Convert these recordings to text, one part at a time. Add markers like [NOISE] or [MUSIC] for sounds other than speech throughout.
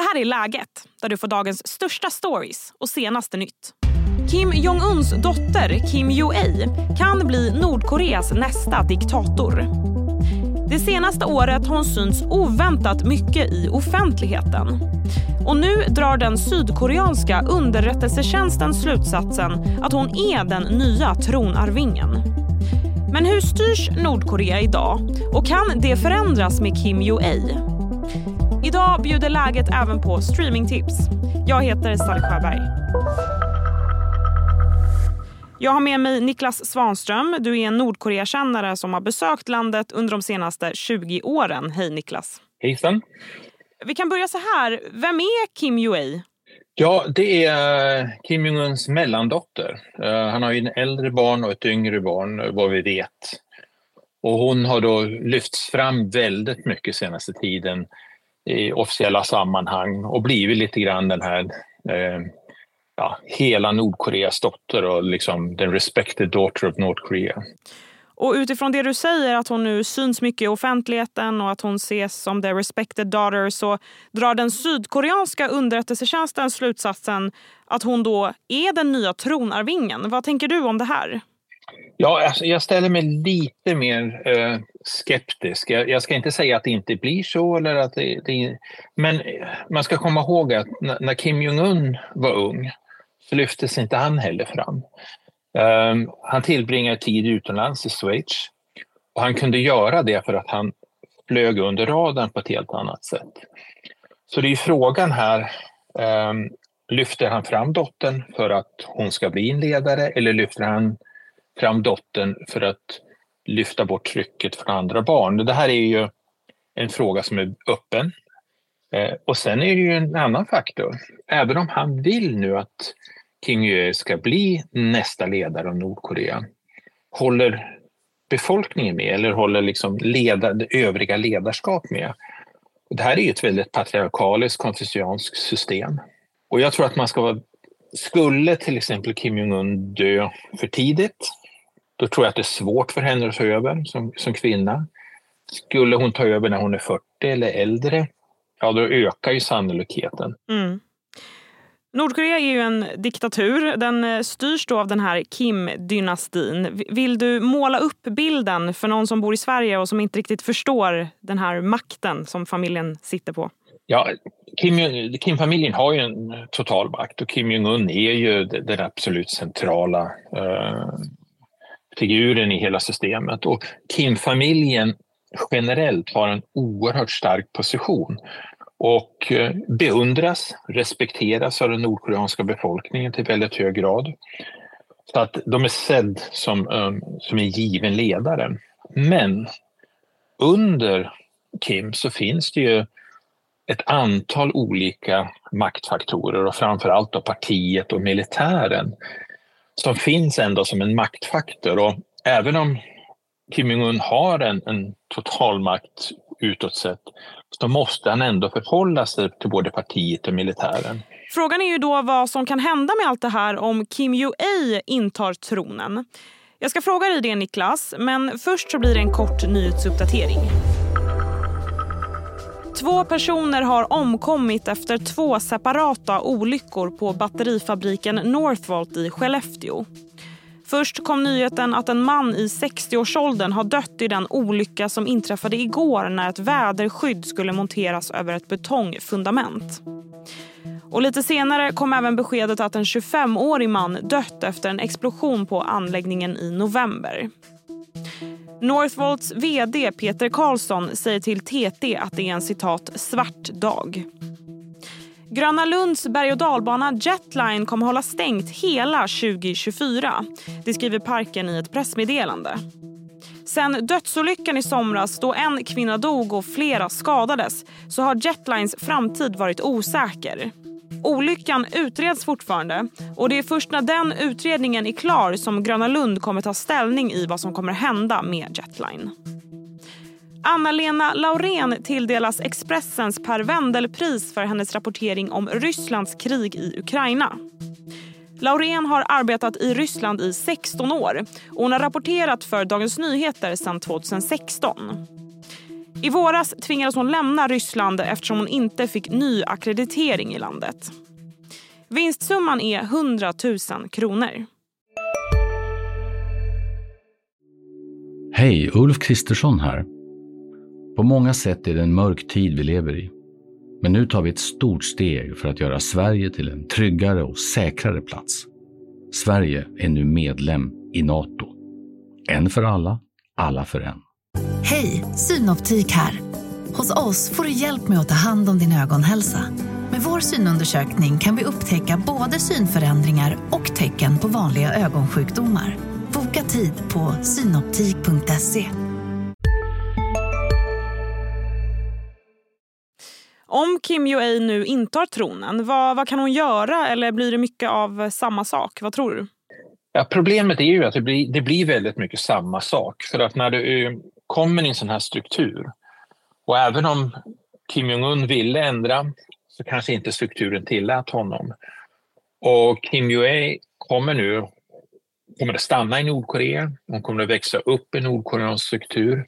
Det här är Läget, där du får dagens största stories och senaste nytt. Kim Jong-Uns dotter Kim Yo-Ei kan bli Nordkoreas nästa diktator. Det senaste året har hon synts oväntat mycket i offentligheten. Och nu drar den sydkoreanska underrättelsetjänsten slutsatsen att hon är den nya tronarvingen. Men hur styrs Nordkorea idag och kan det förändras med Kim Yo-Ei? Idag bjuder läget även på streamingtips. Jag heter Sally Sjöberg. Jag har med mig Niklas Svanström. Du är en Nordkoreakännare som har besökt landet under de senaste 20 åren. Hej Niklas. Hejsan. Vi kan börja så här. Vem är Kim Yo-Ae? Ja, det är Kim Jong-Uns mellandotter. Uh, han har ju en äldre barn och ett yngre barn, vad vi vet. Och hon har då lyfts fram väldigt mycket senaste tiden i officiella sammanhang och blivit lite grann den här eh, ja, hela Nordkoreas dotter och liksom den respected daughter of North Korea. Och utifrån det du säger, att hon nu syns mycket i offentligheten och att hon ses som the respected daughter så drar den sydkoreanska underrättelsetjänsten slutsatsen att hon då är den nya tronarvingen. Vad tänker du om det här? Ja, alltså jag ställer mig lite mer eh, skeptisk. Jag, jag, ska inte säga att det inte blir så, eller att det, det, men eh, man ska komma ihåg att när Kim Jong-Un var ung så lyftes inte han heller fram. Um, han tillbringade tid utomlands i Schweiz och han kunde göra det för att han flög under radarn på ett helt annat sätt. Så det är frågan här, um, lyfter han fram dottern för att hon ska bli en ledare eller lyfter han fram dottern för att lyfta bort trycket från andra barn. Det här är ju en fråga som är öppen. Eh, och sen är det ju en annan faktor. Även om han vill nu att Kim Jong ska bli nästa ledare av Nordkorea, håller befolkningen med eller håller liksom leda, det övriga ledarskap med? Det här är ju ett väldigt patriarkaliskt konfucianskt system. Och jag tror att man ska vara skulle till exempel Kim Jong-Un dö för tidigt då tror jag att det är svårt för henne att ta över som, som kvinna. Skulle hon ta över när hon är 40 eller äldre, ja då ökar ju sannolikheten. Mm. Nordkorea är ju en diktatur. Den eh, styrs då av den här Kim-dynastin. Vill du måla upp bilden för någon som bor i Sverige och som inte riktigt förstår den här makten som familjen sitter på? Ja, Kim, Kim-familjen har ju en total makt och Kim Jong-Un är ju den absolut centrala uh, figuren i hela systemet. Och Kim-familjen generellt har en oerhört stark position och eh, beundras, respekteras av den nordkoreanska befolkningen till väldigt hög grad. Så att de är sedd som, um, som en given ledare. Men under Kim så finns det ju ett antal olika maktfaktorer och framförallt då partiet och militären som finns ändå som en maktfaktor. Och även om Kim Jong-Un har en, en totalmakt utåt sett så måste han ändå förhålla sig till både partiet och militären. Frågan är ju då vad som kan hända med allt det här om Kim Jong-Ae intar tronen. Jag ska fråga dig det Niklas, men först så blir det en kort nyhetsuppdatering. Två personer har omkommit efter två separata olyckor på batterifabriken Northvolt i Skellefteå. Först kom nyheten att en man i 60-årsåldern har dött i den olycka som inträffade igår när ett väderskydd skulle monteras över ett betongfundament. Och lite senare kom även beskedet att en 25-årig man dött efter en explosion på anläggningen i november. Northvolts vd Peter Karlsson säger till TT att det är en citat svart dag. Gröna Lunds berg och dalbana Jetline kommer hålla stängt hela 2024. Det skriver parken i ett pressmeddelande. Sen dödsolyckan i somras då en kvinna dog och flera skadades så har Jetlines framtid varit osäker. Olyckan utreds fortfarande och det är först när den utredningen är klar som Gröna Lund kommer ta ställning i vad som kommer hända med Jetline. Anna-Lena Laurén tilldelas Expressens Per Wendel-pris för hennes rapportering om Rysslands krig i Ukraina. Laurén har arbetat i Ryssland i 16 år och hon har rapporterat för Dagens Nyheter sedan 2016. I våras tvingades hon lämna Ryssland eftersom hon inte fick ny akkreditering i landet. Vinstsumman är 100 000 kronor. Hej, Ulf Kristersson här. På många sätt är det en mörk tid vi lever i. Men nu tar vi ett stort steg för att göra Sverige till en tryggare och säkrare plats. Sverige är nu medlem i Nato. En för alla, alla för en. Hej, Synoptik här. Hos oss får du hjälp med att ta hand om din ögonhälsa. Med vår synundersökning kan vi upptäcka både synförändringar och tecken på vanliga ögonsjukdomar. Boka tid på synoptik.se. Om Kim Jong-Un nu intar tronen, vad, vad kan hon göra eller blir det mycket av samma sak? Vad tror du? Ja, problemet är ju att det blir, det blir väldigt mycket samma sak. För att när du kommer i en sån här struktur och även om Kim Jong-Un ville ändra så kanske inte strukturen tillät honom. Och Kim Jong-Un kommer nu kommer att stanna i Nordkorea. Hon kommer att växa upp i Nordkoreans struktur.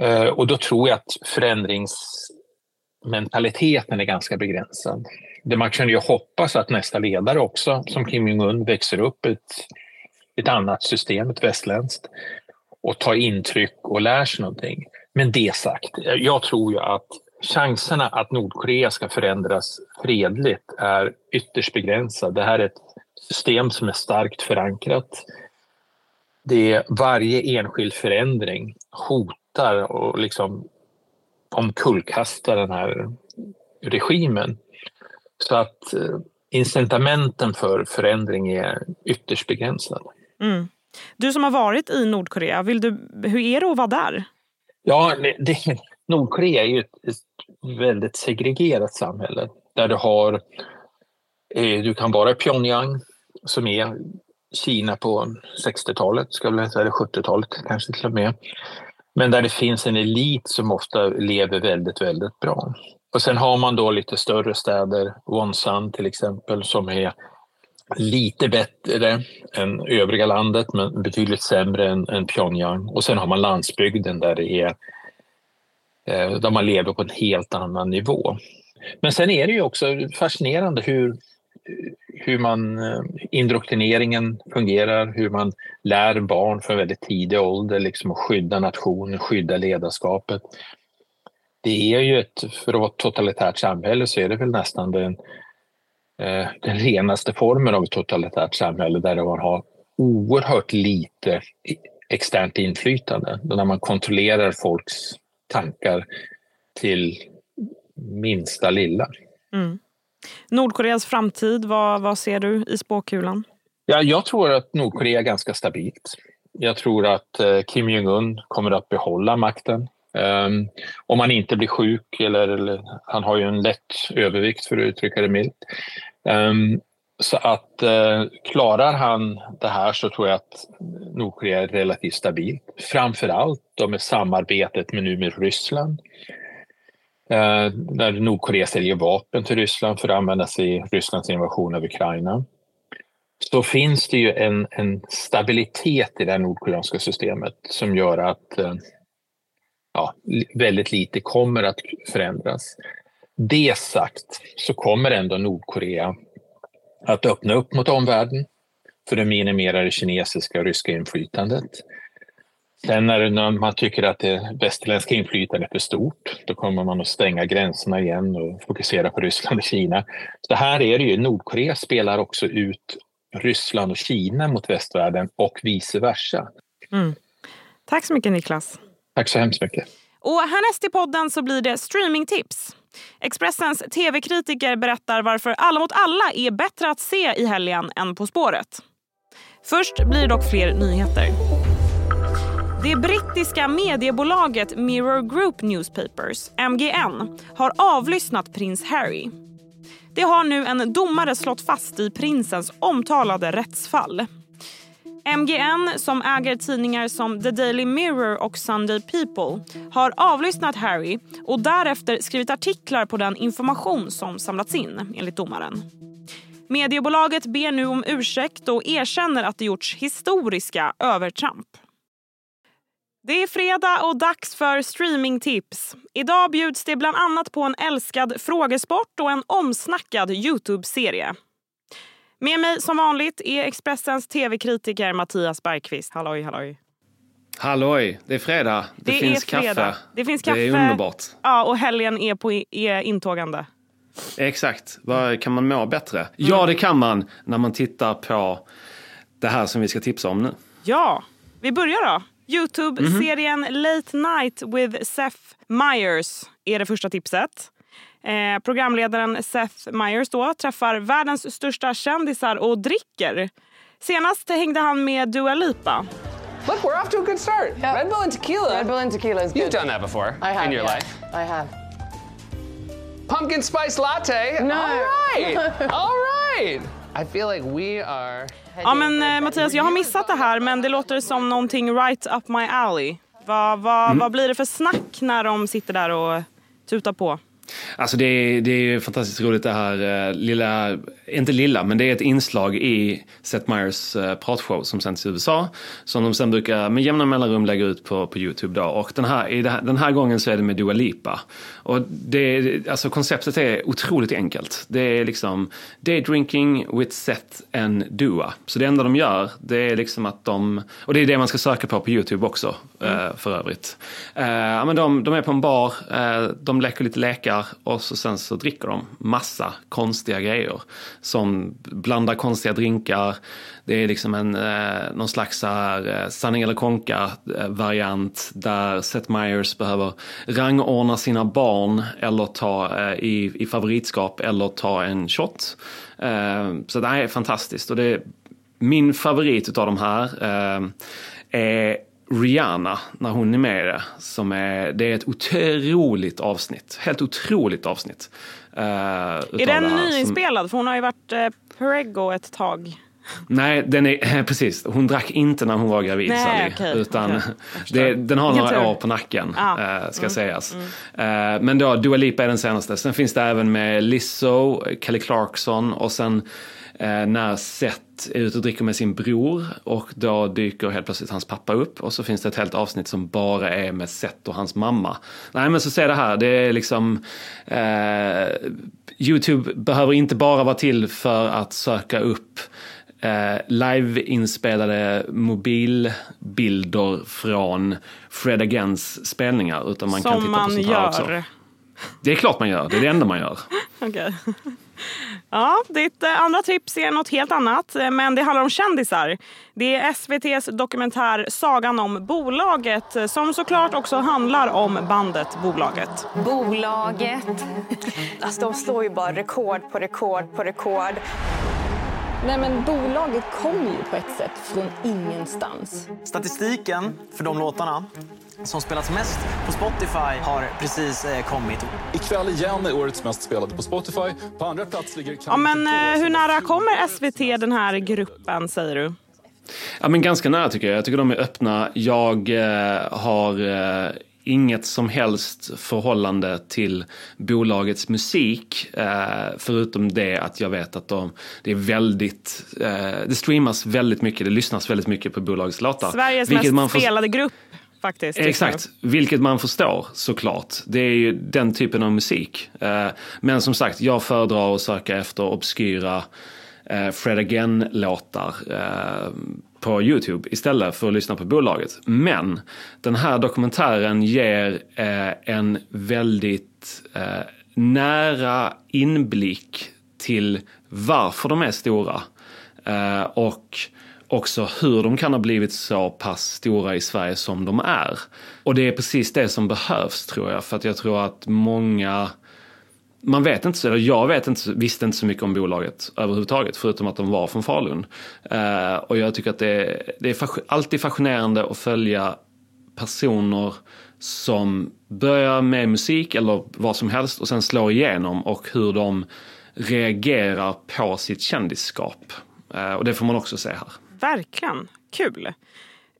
Eh, och då tror jag att förändringsmentaliteten är ganska begränsad. Det man kunde ju hoppas att nästa ledare också, som Kim Jong-Un, växer upp i ett, ett annat system, ett västländskt, och tar intryck och lär sig någonting. Men det sagt, jag tror ju att chanserna att Nordkorea ska förändras fredligt är ytterst begränsade. Det här är ett system som är starkt förankrat. Det är varje enskild förändring hotar och liksom omkullkastar den här regimen. Så att eh, incitamenten för förändring är ytterst begränsade. Mm. Du som har varit i Nordkorea, vill du, hur är det att vara där? Ja, det, Nordkorea är ju ett, ett väldigt segregerat samhälle där du har, eh, du kan vara i Pyongyang som är Kina på 60-talet, ska väl säga, eller 70-talet kanske till och med. Men där det finns en elit som ofta lever väldigt, väldigt bra. Och sen har man då lite större städer, Wonsan till exempel, som är lite bättre än övriga landet men betydligt sämre än, än Pyongyang. Och sen har man landsbygden där det är eh, där man lever på en helt annan nivå. Men sen är det ju också fascinerande hur, hur man eh, indoktrineringen fungerar, hur man lär barn från väldigt tidig ålder liksom att skydda nationen, skydda ledarskapet. Det är ju ett, för att vara ett totalitärt samhälle så är det väl nästan den, den renaste formen av ett totalitärt samhälle där man har oerhört lite externt inflytande. När man kontrollerar folks tankar till minsta lilla. Mm. Nordkoreas framtid, vad, vad ser du i spåkulan? Ja, jag tror att Nordkorea är ganska stabilt. Jag tror att eh, Kim Jong-Un kommer att behålla makten. Um, om han inte blir sjuk, eller, eller, han har ju en lätt övervikt för att uttrycka det milt. Um, så att uh, klarar han det här så tror jag att Nordkorea är relativt stabilt. Framför allt då med samarbetet med nu med Ryssland. Uh, när Nordkorea säljer vapen till Ryssland för att användas i Rysslands invasion av Ukraina så finns det ju en, en stabilitet i det nordkoreanska systemet som gör att uh, ja, väldigt lite kommer att förändras. Det sagt så kommer ändå Nordkorea att öppna upp mot omvärlden för att minimera det kinesiska och ryska inflytandet. Sen när man tycker att det västerländska inflytandet är för stort, då kommer man att stänga gränserna igen och fokusera på Ryssland och Kina. Så här är det ju, Nordkorea spelar också ut Ryssland och Kina mot västvärlden och vice versa. Mm. Tack så mycket Niklas. Tack så hemskt mycket. Och härnäst i podden så blir det streamingtips. Expressens tv-kritiker berättar varför Alla mot alla är bättre att se i helgen än På spåret. Först blir det dock fler nyheter. Det brittiska mediebolaget Mirror Group Newspapers, MGN, har avlyssnat prins Harry. Det har nu en domare slått fast i prinsens omtalade rättsfall. MGN, som äger tidningar som The Daily Mirror och Sunday People har avlyssnat Harry och därefter skrivit artiklar på den information som samlats in, enligt domaren. Mediebolaget ber nu om ursäkt och erkänner att det gjorts historiska övertramp. Det är fredag och dags för streamingtips. Idag bjuds det bland annat på en älskad frågesport och en omsnackad Youtube-serie. Med mig som vanligt är Expressens tv-kritiker Mattias Bergqvist. Halloj, halloj. Halloj, det är fredag. Det, Det finns fredag. kaffe. Det finns kaffe. Det är underbart. Ja, och helgen är, på, är intågande. Exakt. Vad kan man må bättre? Ja, det kan man när man tittar på det här som vi ska tipsa om nu. Ja, vi börjar då. Youtube-serien Late Night with Seth Meyers är det första tipset. Eh, programledaren Seth Meyers då träffar världens största kändisar och dricker. Senast hängde han med Dua Lipa. Look, we're off to a good start. Red Bull and tequila. Red Bull and tequila is You've good. done that before I have, in your yeah. life. I have. Pumpkin spice latte. No. All right. [LAUGHS] All right. I feel like we are. Ja, men eh, Mattias, jag har missat det här, men det låter som någonting right up my alley. Vad, vad, vad blir det för snack när de sitter där och tutar på? Alltså det är, det är fantastiskt roligt det här eh, lilla, inte lilla, men det är ett inslag i Seth Meyers uh, pratshow som sänds i USA. Som de sen brukar med jämna mellanrum lägga ut på, på YouTube då. Och den här, den här gången så är det med Dua Lipa. Och det, alltså konceptet är otroligt enkelt. Det är liksom day drinking with Seth and Dua. Så det enda de gör, det är liksom att de, och det är det man ska söka på på YouTube också eh, för övrigt. Eh, men de, de är på en bar, eh, de leker lite lekar och så sen så dricker de massa konstiga grejer. Som blandar konstiga drinkar. Det är liksom en, eh, någon slags så här, eh, sanning eller konka eh, variant där Seth Meyers behöver rangordna sina barn eller ta eh, i, i favoritskap eller ta en shot. Eh, så det här är fantastiskt och det är min favorit av de här eh, är Rihanna när hon är med i det. Som är, det är ett otroligt avsnitt. Helt otroligt avsnitt. Uh, Är den nyinspelad? För hon har ju varit eh, prego ett tag. Nej, den är, [LAUGHS] precis. Hon drack inte när hon var gravid, Nej, Sally. okej, utan okej. [LAUGHS] det, den har några år på nacken, Ah, eh, ska sägas. Eh, men då, Dua Lipa är den senaste. Sen finns det även med Lizzo, Kelly Clarkson och sen när Seth är ute och dricker med sin bror och då dyker helt plötsligt hans pappa upp och så finns det ett helt avsnitt som bara är med Seth och hans mamma. Nej men så ser det här, det är liksom eh, Youtube behöver inte bara vara till för att söka upp eh, liveinspelade mobilbilder från Fred Agains spelningar. Utan man kan som titta på sånt här gör. också. Det är klart man gör, det är det enda man gör. [LAUGHS] Okej. [LAUGHS] Ja, ditt eh, andra tips är något helt annat, eh, men det handlar om kändisar. Det är SVTs dokumentär Sagan om bolaget eh, som såklart också handlar om bandet Bolaget. Bolaget. Alltså de slår ju bara rekord på rekord på rekord. Nej men bolaget kom ju på ett sätt från ingenstans. Statistiken för de låtarna som spelats mest på Spotify har precis eh, kommit. Ikväll igen är årets mest spelade på Spotify. På andra plats ligger... Ja, men eh, hur nära kommer SVT den här gruppen säger du? Ja, men ganska nära tycker jag. Jag tycker de är öppna. Jag eh, har eh, inget som helst förhållande till bolagets musik. Eh, förutom det att jag vet att de, det är väldigt, eh, det streamas väldigt mycket, det lyssnas väldigt mycket på bolagets låtar. Sveriges mest får- spelade grupp faktiskt. Exakt, vilket man förstår såklart. Det är ju den typen av musik. Eh, men som sagt, jag föredrar att söka efter obskyra eh, Fred Again-låtar eh, på Youtube istället för att lyssna på bolaget. Men den här dokumentären ger en väldigt nära inblick till varför de är stora. Och också hur de kan ha blivit så pass stora i Sverige som de är. Och det är precis det som behövs tror jag. För att jag tror att många man vet inte, eller jag vet inte, visste inte så mycket om bolaget överhuvudtaget, förutom att de var från Falun. Eh, och jag tycker att det är, det är alltid fascinerande att följa personer som börjar med musik eller vad som helst och sen slår igenom och hur de reagerar på sitt kändisskap. Eh, och det får man också se här. Verkligen. Kul.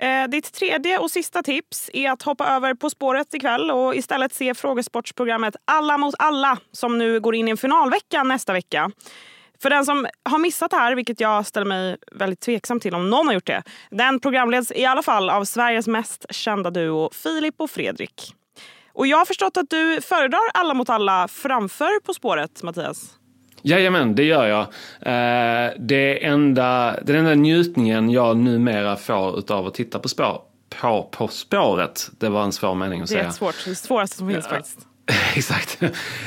Eh, ditt tredje och sista tips är att hoppa över På spåret ikväll och istället se frågesportsprogrammet Alla mot alla som nu går in i en finalvecka nästa vecka. För den som har missat det här, vilket jag ställer mig väldigt tveksam till om någon har gjort det. Den programleds i alla fall av Sveriges mest kända duo Filip och Fredrik. Och jag har förstått att du föredrar Alla mot alla framför På spåret, Mattias. Jajamän, det gör jag. Eh, det enda, den enda njutningen jag numera får av att titta på, spår, på På spåret, det var en svår mening att säga. Det är svårt, det svåraste som finns ja. faktiskt. [LAUGHS] Exakt.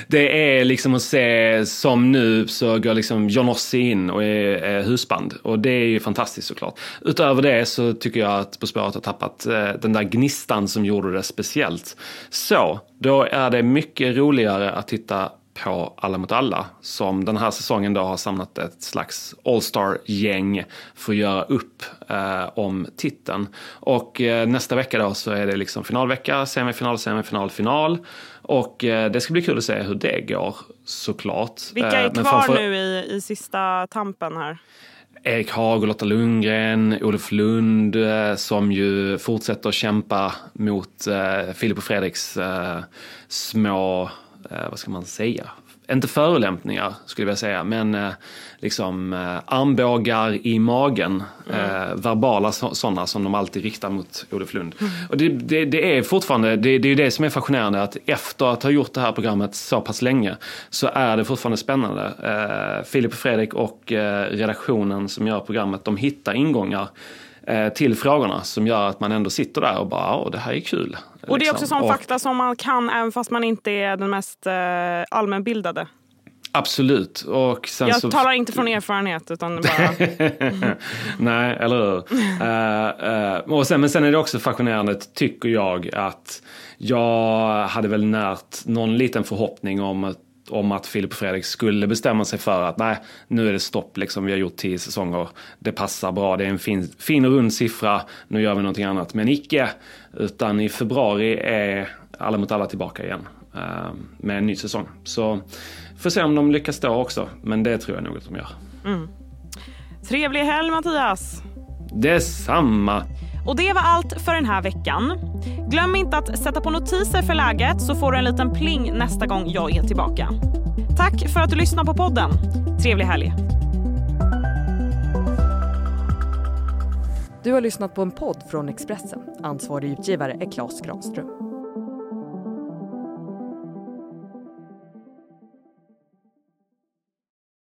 Det är liksom att se, som nu så går liksom John Ossie in och är, är, husband. Och det är ju fantastiskt såklart. Utöver det så tycker jag att På spåret har tappat eh, den där gnistan som gjorde det speciellt. Så, då är det mycket roligare att titta på Alla mot alla som den här säsongen då har samlat ett slags All-star-gäng för att göra upp eh, om titeln. Och eh, nästa vecka då så är det liksom finalvecka, semifinal, semifinal, final. Och eh, det ska bli kul att se hur det går såklart. Vilka är eh, kvar framför... nu i, i sista tampen här? Erik Haag och Lotta Lundgren, Olof Lund eh, som ju fortsätter att kämpa mot eh, Filip och Fredriks små vad ska man säga, inte förolämpningar skulle jag vilja säga, men eh, liksom eh, armbågar i magen. Mm. Eh, verbala sådana som de alltid riktar mot Olof Lund. Mm. Och det, det, det, är fortfarande, det, det är det som är fascinerande, att efter att ha gjort det här programmet så pass länge så är det fortfarande spännande. Eh, Filip och Fredrik och eh, redaktionen som gör programmet, de hittar ingångar Eh, till frågorna som gör att man ändå sitter där och bara, ja det här är kul. Och det är också liksom. sån och, fakta som man kan även fast man inte är den mest eh, allmänbildade. Absolut. Och jag så... talar inte från erfarenhet utan bara... [LAUGHS] Nej, eller hur. uh, [LAUGHS] uh, och sen, men sen är det också fascinerande, tycker jag, att jag hade väl närt någon liten förhoppning om att om att Filip och Fredrik skulle bestämma sig för att nej, nu är det stopp, liksom, vi har gjort tio säsonger, det passar bra, det är en fin, fin rund siffra, nu gör vi någonting annat. Men icke, utan i februari är Alla mot alla tillbaka igen uh, med en ny säsong. Så får se om de lyckas då också, men det tror jag nog att de gör. Mm. Trevlig helg Mattias! Detsamma! Och det var allt för den här veckan. Glöm inte att sätta på notiser för läget så får du en liten pling nästa gång jag är tillbaka. Tack för att du lyssnar på podden. Trevlig helg. Du har lyssnat på en podd från Expressen. Ansvarig utgivare är Klas Granström.